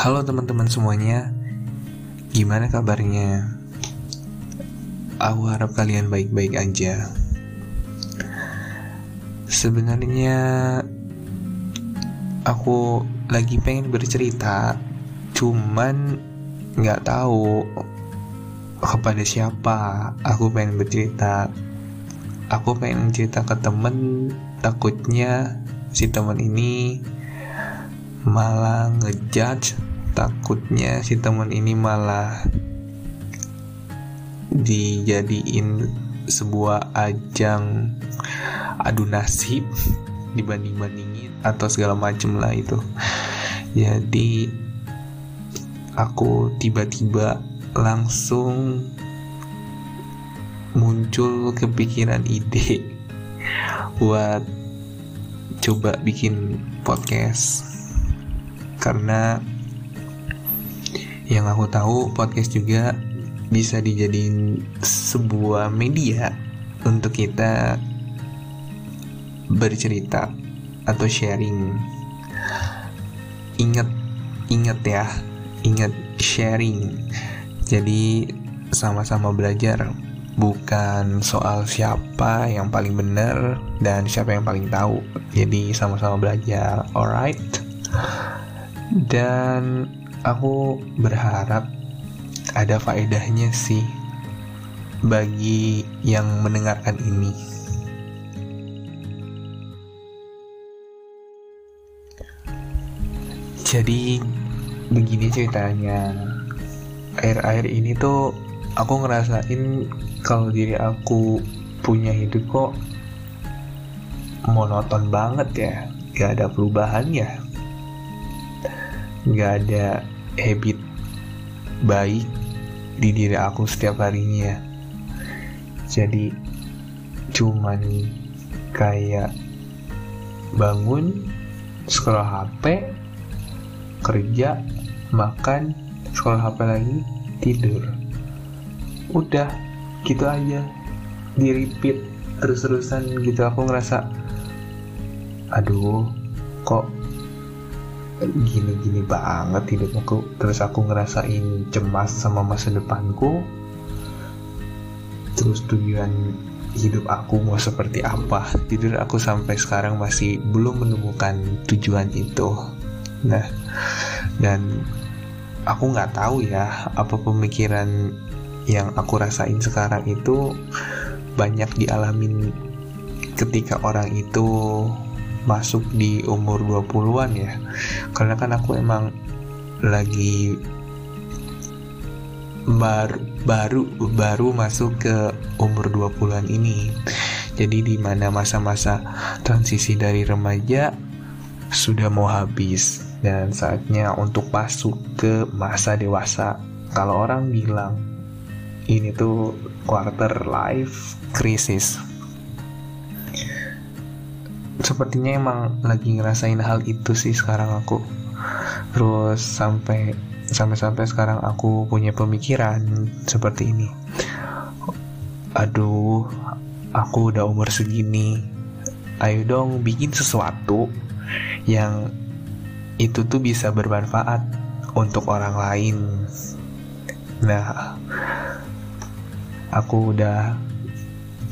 Halo teman-teman semuanya, gimana kabarnya? Aku harap kalian baik-baik aja. Sebenarnya aku lagi pengen bercerita, cuman nggak tahu kepada siapa aku pengen bercerita. Aku pengen cerita ke temen, takutnya si teman ini malah ngejudge takutnya si teman ini malah dijadiin sebuah ajang adu nasib dibanding bandingin atau segala macem lah itu. Jadi aku tiba-tiba langsung muncul kepikiran ide buat coba bikin podcast. Karena yang aku tahu podcast juga bisa dijadiin sebuah media untuk kita bercerita atau sharing ingat ingat ya ingat sharing jadi sama-sama belajar bukan soal siapa yang paling benar dan siapa yang paling tahu. Jadi sama-sama belajar, alright? Dan aku berharap ada faedahnya sih bagi yang mendengarkan ini. Jadi begini ceritanya. Air-air ini tuh aku ngerasain kalau diri aku punya hidup kok monoton banget ya gak ada perubahan ya gak ada habit baik di diri aku setiap harinya. Jadi cuman kayak bangun scroll HP kerja makan scroll HP lagi tidur. Udah gitu aja. Di repeat terus-terusan gitu aku ngerasa aduh kok gini-gini banget hidup aku. Terus aku ngerasain cemas sama masa depanku. Terus tujuan hidup aku mau seperti apa? Tidur aku sampai sekarang masih belum menemukan tujuan itu. Nah dan aku nggak tahu ya apa pemikiran yang aku rasain sekarang itu banyak dialamin ketika orang itu masuk di umur 20-an ya. Karena kan aku emang lagi baru baru baru masuk ke umur 20-an ini. Jadi di mana masa-masa transisi dari remaja sudah mau habis. Dan saatnya untuk masuk ke masa dewasa. Kalau orang bilang ini tuh quarter life crisis sepertinya emang lagi ngerasain hal itu sih sekarang aku. Terus sampai sampai-sampai sekarang aku punya pemikiran seperti ini. Aduh aku udah umur segini. Ayo dong bikin sesuatu yang itu tuh bisa bermanfaat untuk orang lain. Nah aku udah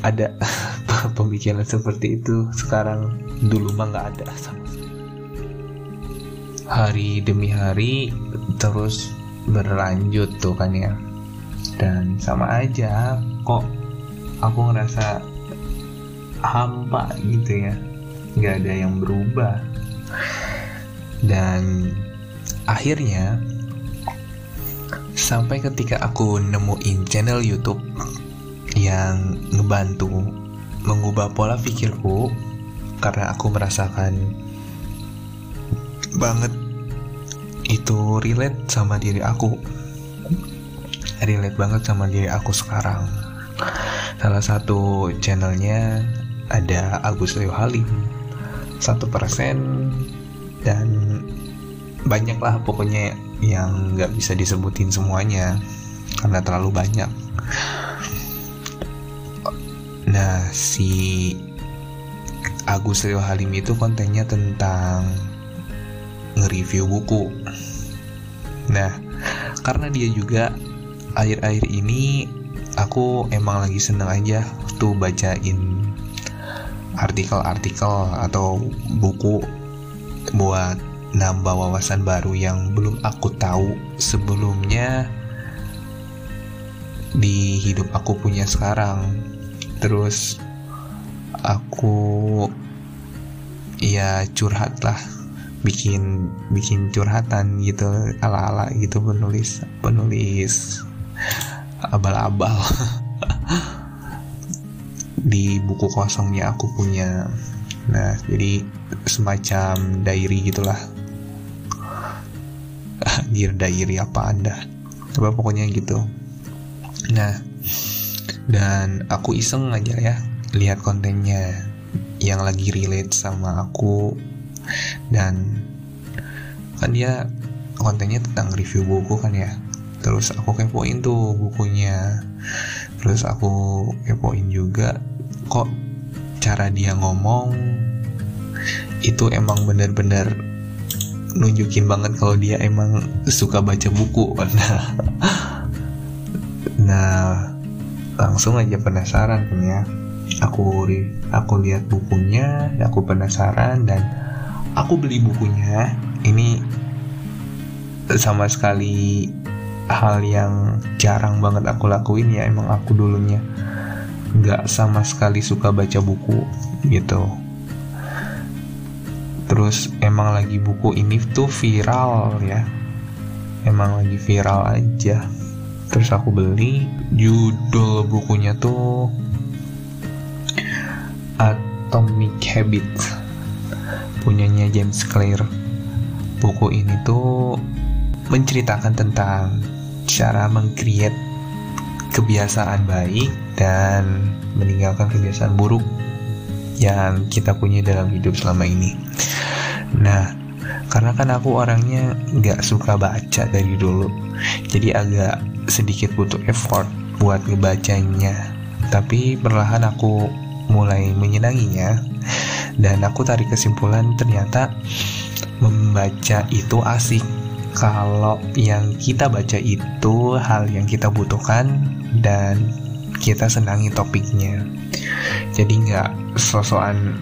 ada pemikiran seperti itu sekarang dulu mah nggak ada sama hari demi hari terus berlanjut tuh kan ya. Dan sama aja kok aku ngerasa hampa gitu ya. Nggak ada yang berubah. Dan akhirnya Sampai ketika aku nemuin channel YouTube yang ngebantu mengubah pola pikirku karena aku merasakan banget itu relate sama diri aku. Relate banget sama diri aku sekarang. Salah satu channelnya ada Agus Leo Halim. Satu persen dan banyak lah pokoknya yang nggak bisa disebutin semuanya karena terlalu banyak. Nah, si Agus Rio Halim itu kontennya tentang nge-review buku. Nah, karena dia juga akhir-akhir ini aku emang lagi seneng aja tuh bacain artikel-artikel atau buku buat nambah wawasan baru yang belum aku tahu sebelumnya di hidup aku punya sekarang terus aku ya curhat lah. Bikin bikin curhatan gitu ala-ala gitu penulis penulis abal-abal. Di buku kosongnya aku punya. Nah jadi semacam diary gitulah. Dear diary apa anda apa pokoknya gitu. Nah dan aku iseng aja ya lihat kontennya yang lagi relate sama aku. Dan kan dia kontennya tentang review buku kan ya. Terus aku kepoin tuh bukunya. Terus aku kepoin juga kok cara dia ngomong itu emang bener-bener nunjukin banget kalau dia emang suka baca buku. Nah langsung aja penasaran kan ya. Aku aku lihat bukunya aku penasaran dan aku beli bukunya. Ini sama sekali hal yang jarang banget aku lakuin ya. Emang aku dulunya nggak sama sekali suka baca buku gitu. Terus emang lagi buku ini tuh viral ya. Emang lagi viral aja terus aku beli. Judul bukunya tuh Atomic Habit punyanya James Clear. Buku ini tuh menceritakan tentang cara mengcreate kebiasaan baik dan meninggalkan kebiasaan buruk yang kita punya dalam hidup selama ini. Nah, karena kan aku orangnya nggak suka baca dari dulu, jadi agak sedikit butuh effort buat ngebacanya. Tapi perlahan aku mulai menyenanginya. Dan aku tarik kesimpulan ternyata membaca itu asik. Kalau yang kita baca itu hal yang kita butuhkan dan kita senangi topiknya. Jadi nggak sosokan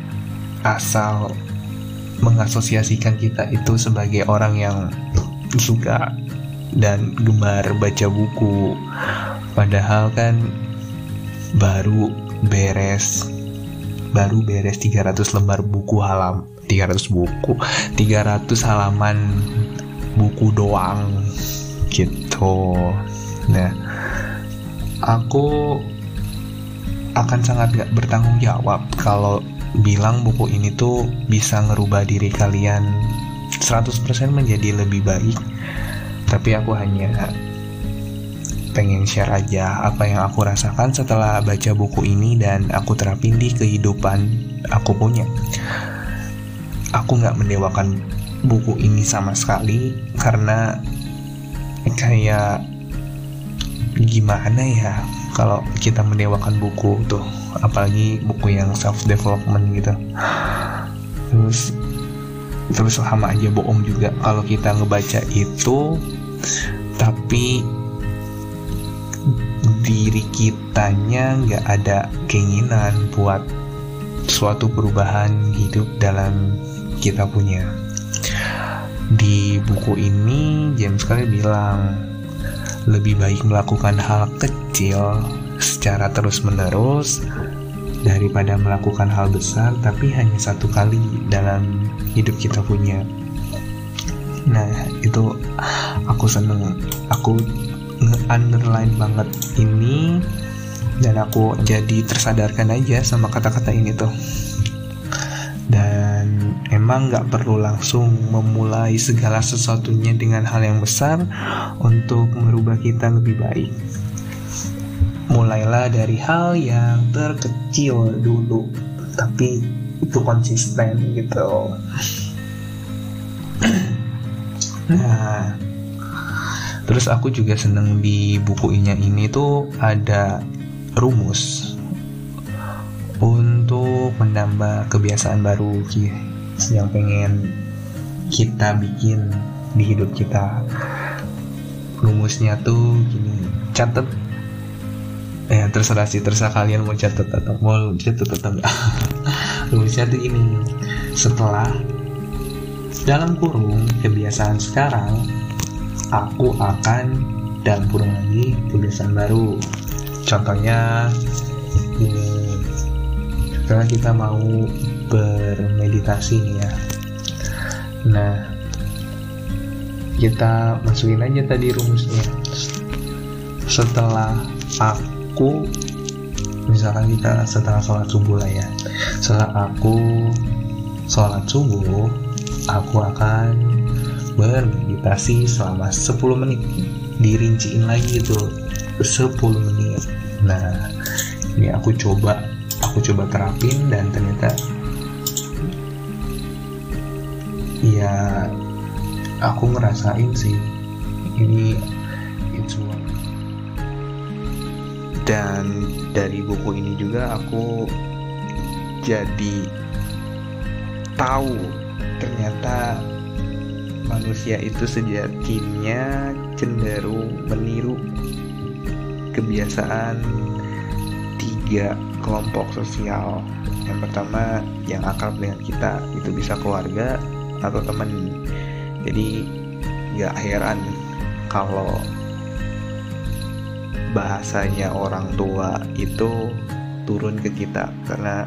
asal mengasosiasikan kita itu sebagai orang yang suka dan gemar baca buku. Padahal kan baru beres baru beres 300 lembar buku halam 300 buku 300 halaman buku doang gitu. Nah aku akan sangat gak bertanggung jawab kalau bilang buku ini tuh bisa ngerubah diri kalian. 100% menjadi lebih baik tapi aku hanya pengen share aja apa yang aku rasakan setelah baca buku ini dan aku terapin di kehidupan aku punya. Aku nggak mendewakan buku ini sama sekali karena kayak gimana ya kalau kita mendewakan buku tuh apalagi buku yang self development gitu. Terus terus sama aja bohong juga. Kalau kita ngebaca itu tapi diri kitanya nggak ada keinginan buat suatu perubahan hidup dalam kita punya di buku ini James Clear bilang lebih baik melakukan hal kecil secara terus-menerus daripada melakukan hal besar tapi hanya satu kali dalam hidup kita punya. Nah, itu aku seneng. Aku nge-underline banget ini dan aku jadi tersadarkan aja sama kata-kata ini tuh. Dan emang nggak perlu langsung memulai segala sesuatunya dengan hal yang besar untuk merubah kita lebih baik. Mulailah dari hal yang terkecil dulu tapi itu konsisten gitu. Nah Terus aku juga seneng di bukunya ini tuh ada rumus untuk menambah kebiasaan baru yang pengen kita bikin di hidup kita. rumusnya tuh gini catet eh terserah sih terserah kalian mau catat atau mau catat atau enggak rumusnya tuh ini setelah dalam kurung kebiasaan sekarang aku akan dalam kurung lagi kebiasaan baru. Contohnya ini. Sekarang kita mau bermeditasi nih ya. Nah kita masukin aja tadi rumusnya. Setelah aku misalkan kita setelah sholat subuh lah ya. Setelah aku sholat subuh aku akan bermeditasi selama 10 menit. Dirinciin lagi itu 10 menit. Nah ini aku coba aku coba terapin dan ternyata ya aku ngerasain sih ini it's one dan dari buku ini juga aku jadi tahu ternyata manusia itu sejatinya cenderung meniru kebiasaan tiga kelompok sosial. Yang pertama yang akrab dengan kita itu bisa keluarga atau teman. Jadi gak heran kalau bahasanya orang tua itu turun ke kita. Karena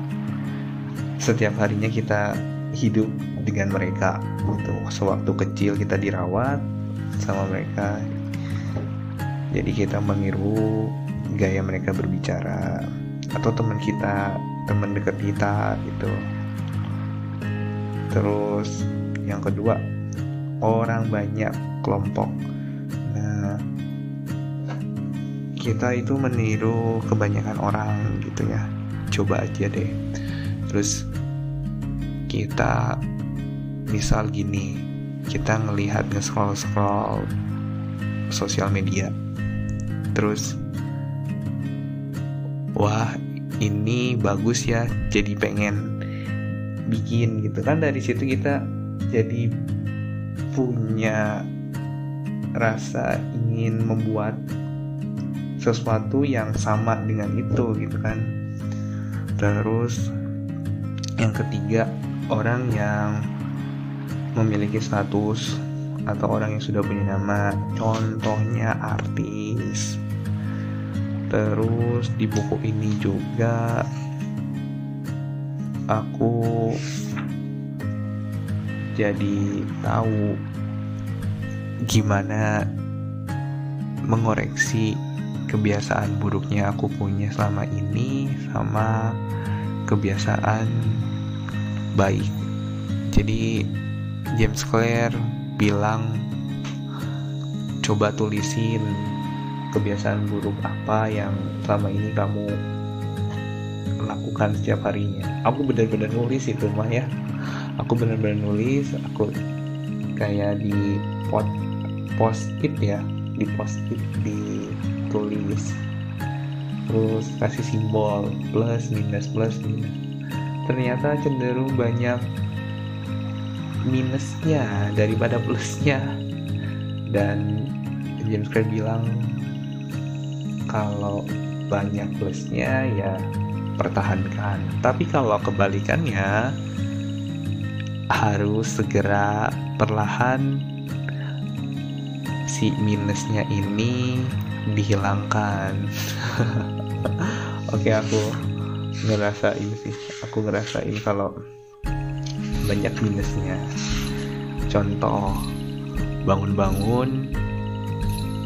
setiap harinya kita hidup dengan mereka. Gitu. Sewaktu kecil kita dirawat sama mereka. Jadi kita meniru gaya mereka berbicara. Atau teman kita teman dekat kita gitu. Terus yang kedua orang banyak kelompok. Nah kita itu meniru kebanyakan orang gitu ya. Coba aja deh. Terus kita misal gini kita ngelihat nge-scroll scroll sosial media terus wah ini bagus ya jadi pengen bikin gitu. Kan dari situ kita jadi punya rasa ingin membuat sesuatu yang sama dengan itu gitu kan. Terus yang ketiga orang yang memiliki status atau orang yang sudah punya nama contohnya artis. Terus di buku ini juga aku jadi tahu gimana mengoreksi kebiasaan buruknya aku punya selama ini sama kebiasaan baik. Jadi James Clear bilang coba tulisin kebiasaan buruk apa yang selama ini kamu lakukan setiap harinya. Aku benar-benar nulis itu mah ya. Aku benar-benar nulis aku kayak di pot post it ya di post it ditulis. Terus kasih simbol plus minus plus minus. Ternyata cenderung banyak minusnya daripada plusnya. Dan James Clear bilang kalau banyak plusnya ya pertahankan. Tapi kalau kebalikannya harus segera perlahan. Si minusnya ini dihilangkan. Oke aku ngerasain sih. Aku ngerasain kalau banyak minusnya. Contoh bangun-bangun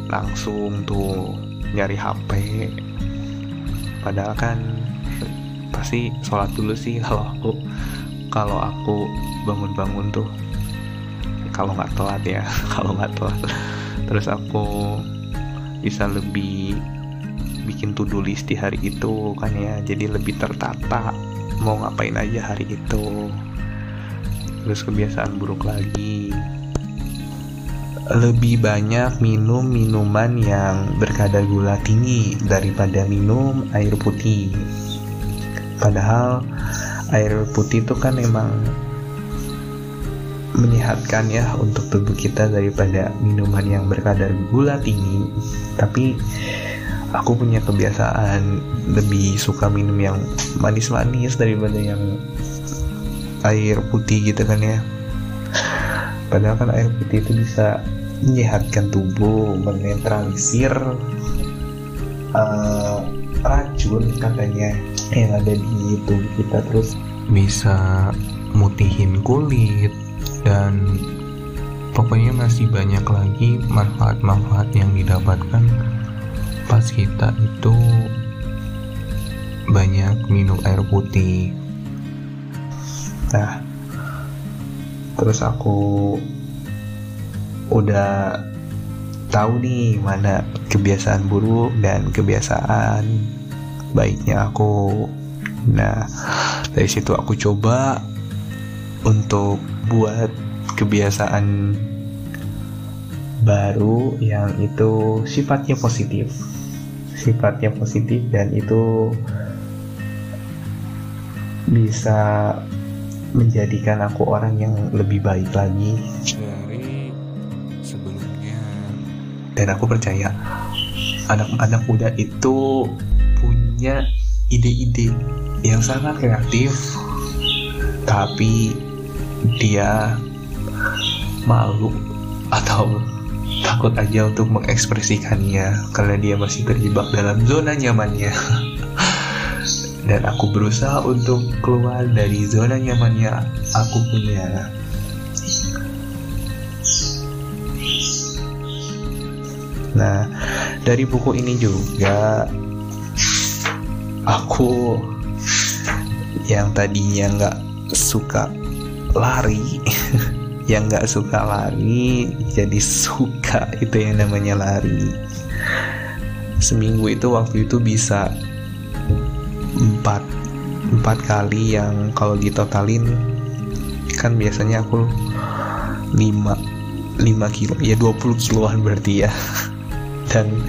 langsung tuh nyari HP padahal kan pasti sholat dulu sih kalau aku kalau aku bangun-bangun tuh kalau nggak telat ya kalau nggak telat. Terus aku bisa lebih bikin to-do list di hari itu kan ya jadi lebih tertata mau ngapain aja hari itu terus kebiasaan buruk lagi. Lebih banyak minum minuman yang berkadar gula tinggi daripada minum air putih. Padahal air putih itu kan emang menyehatkan ya untuk tubuh kita daripada minuman yang berkadar gula tinggi. Tapi aku punya kebiasaan lebih suka minum yang manis-manis daripada yang air putih gitu kan ya. Padahal kan air putih itu bisa menyehatkan tubuh menetralisir uh, racun katanya yang ada di tubuh kita terus. Bisa mutihin kulit dan pokoknya masih banyak lagi manfaat-manfaat yang didapatkan. Pas kita itu banyak minum air putih nah terus aku udah tahu nih mana kebiasaan buruk dan kebiasaan baiknya aku. Nah dari situ aku coba untuk buat kebiasaan baru yang itu sifatnya positif. Sifatnya positif dan itu bisa menjadikan aku orang yang lebih baik lagi. Dari sebelumnya. Dan aku percaya anak-anak muda itu punya ide-ide yang sangat kreatif. Tapi dia malu atau takut aja untuk mengekspresikannya karena dia masih terjebak dalam zona nyamannya dan aku berusaha untuk keluar dari zona nyamannya aku punya. Nah dari buku ini juga aku yang tadinya nggak suka lari yang nggak suka lari jadi suka itu yang namanya lari. Seminggu itu waktu itu bisa empat empat kali yang kalau ditotalin kan biasanya aku lima lima kilo ya 20 kiloan berarti ya. Dan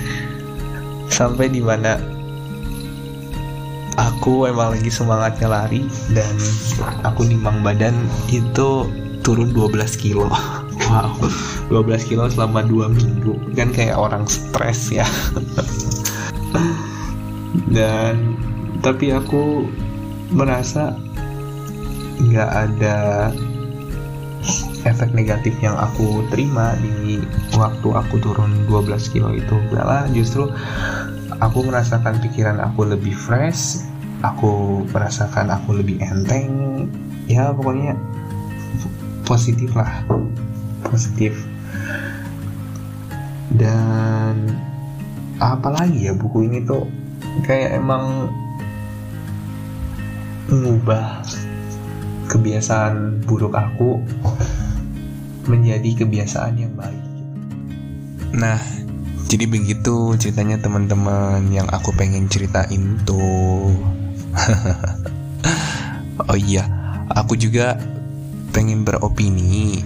sampai di mana aku emang lagi semangatnya lari dan aku nimbang badan itu turun 12 kilo. Wow. 12 kilo selama 2 minggu. Kan kayak orang stres ya. Dan tapi aku merasa nggak ada efek negatif yang aku terima di waktu aku turun 12 kilo itu. Malah justru aku merasakan pikiran aku lebih fresh aku merasakan aku lebih enteng. Ya pokoknya positif lah positif. Dan apalagi ya buku ini tuh kayak emang mengubah kebiasaan buruk aku menjadi kebiasaan yang baik. Nah, jadi begitu ceritanya teman-teman yang aku pengen ceritain tuh. oh iya, aku juga pengen beropini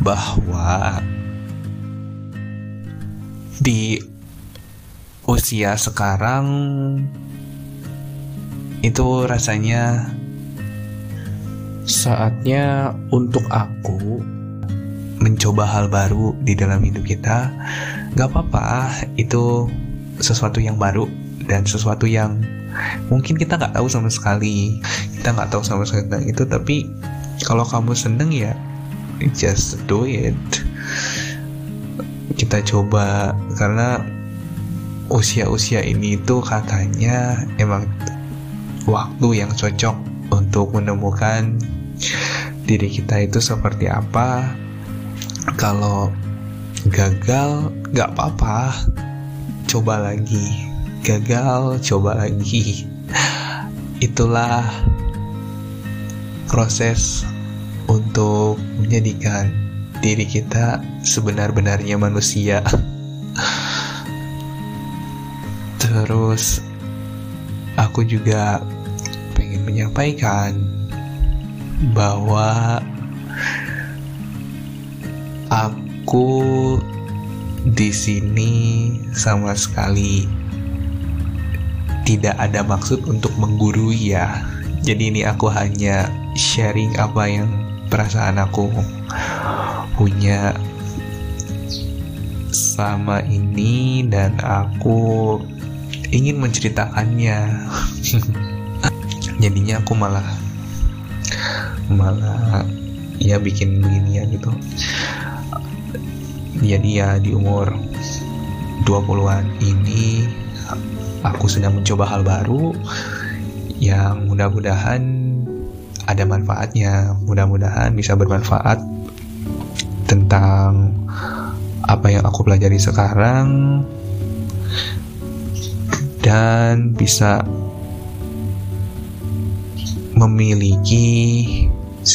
bahwa di usia sekarang itu rasanya saatnya untuk aku mencoba hal baru di dalam hidup kita. Gak apa-apa itu sesuatu yang baru dan sesuatu yang mungkin kita nggak tahu sama sekali. Kita nggak tahu sama sekali tentang itu tapi kalau kamu seneng ya just do it. Kita coba karena usia-usia ini tuh katanya emang waktu yang cocok untuk menemukan diri kita itu seperti apa. Kalau gagal gak apa-apa. Coba lagi. Gagal coba lagi. Itulah proses untuk menjadikan diri kita sebenar-benarnya manusia. Terus aku juga menyampaikan bahwa aku di sini sama sekali tidak ada maksud untuk menggurui ya. Jadi ini aku hanya sharing apa yang perasaan aku punya sama ini dan aku ingin menceritakannya jadinya aku malah malah ya bikin begini ya gitu. Jadi ya di umur 20-an ini aku sedang mencoba hal baru yang mudah-mudahan ada manfaatnya. Mudah-mudahan bisa bermanfaat tentang apa yang aku pelajari sekarang dan bisa memiliki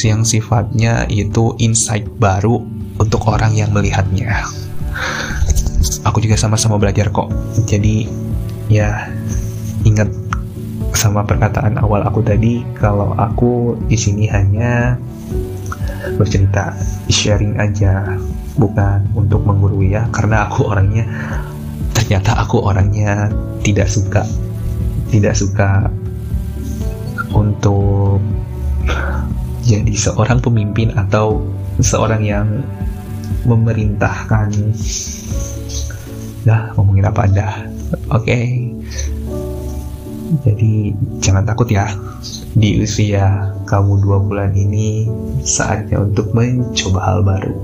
yang sifatnya itu insight baru untuk orang yang melihatnya. Aku juga sama-sama belajar kok. Jadi ya ingat sama perkataan awal aku tadi kalau aku di sini hanya bercerita sharing aja bukan untuk menggurui ya karena aku orangnya ternyata aku orangnya tidak suka tidak suka untuk jadi seorang pemimpin atau seorang yang memerintahkan. Dah ngomongin apa anda oke. Okay. jadi jangan takut ya. Di usia kamu dua bulan ini saatnya untuk mencoba hal baru.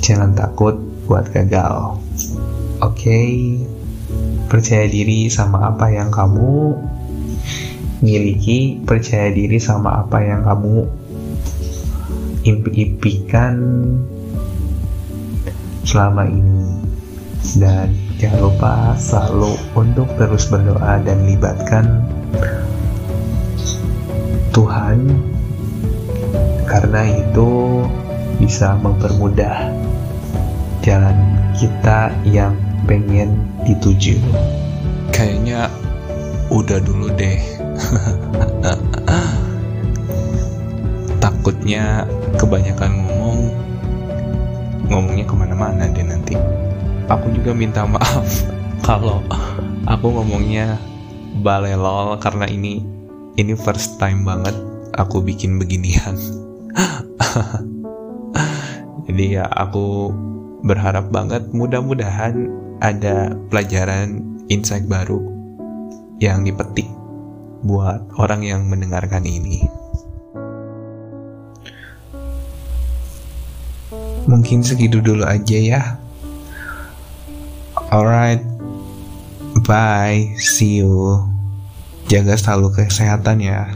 Jangan takut buat gagal. Oke. Okay? percaya diri sama apa yang kamu miliki percaya diri sama apa yang kamu impi-impikan selama ini. Dan jangan lupa selalu untuk terus berdoa dan libatkan Tuhan karena itu bisa mempermudah jalan kita yang pengen dituju. Kayaknya udah dulu deh takutnya kebanyakan ngomong ngomongnya ke mana-mana deh nanti. Aku juga minta maaf kalau aku ngomongnya balelol karena ini ini first time banget aku bikin beginian. Jadi ya aku berharap banget mudah-mudahan ada pelajaran insight baru yang dipetik buat orang yang mendengarkan ini. Mungkin segitu dulu aja ya. Alright, bye, see you. Jaga selalu kesehatan ya.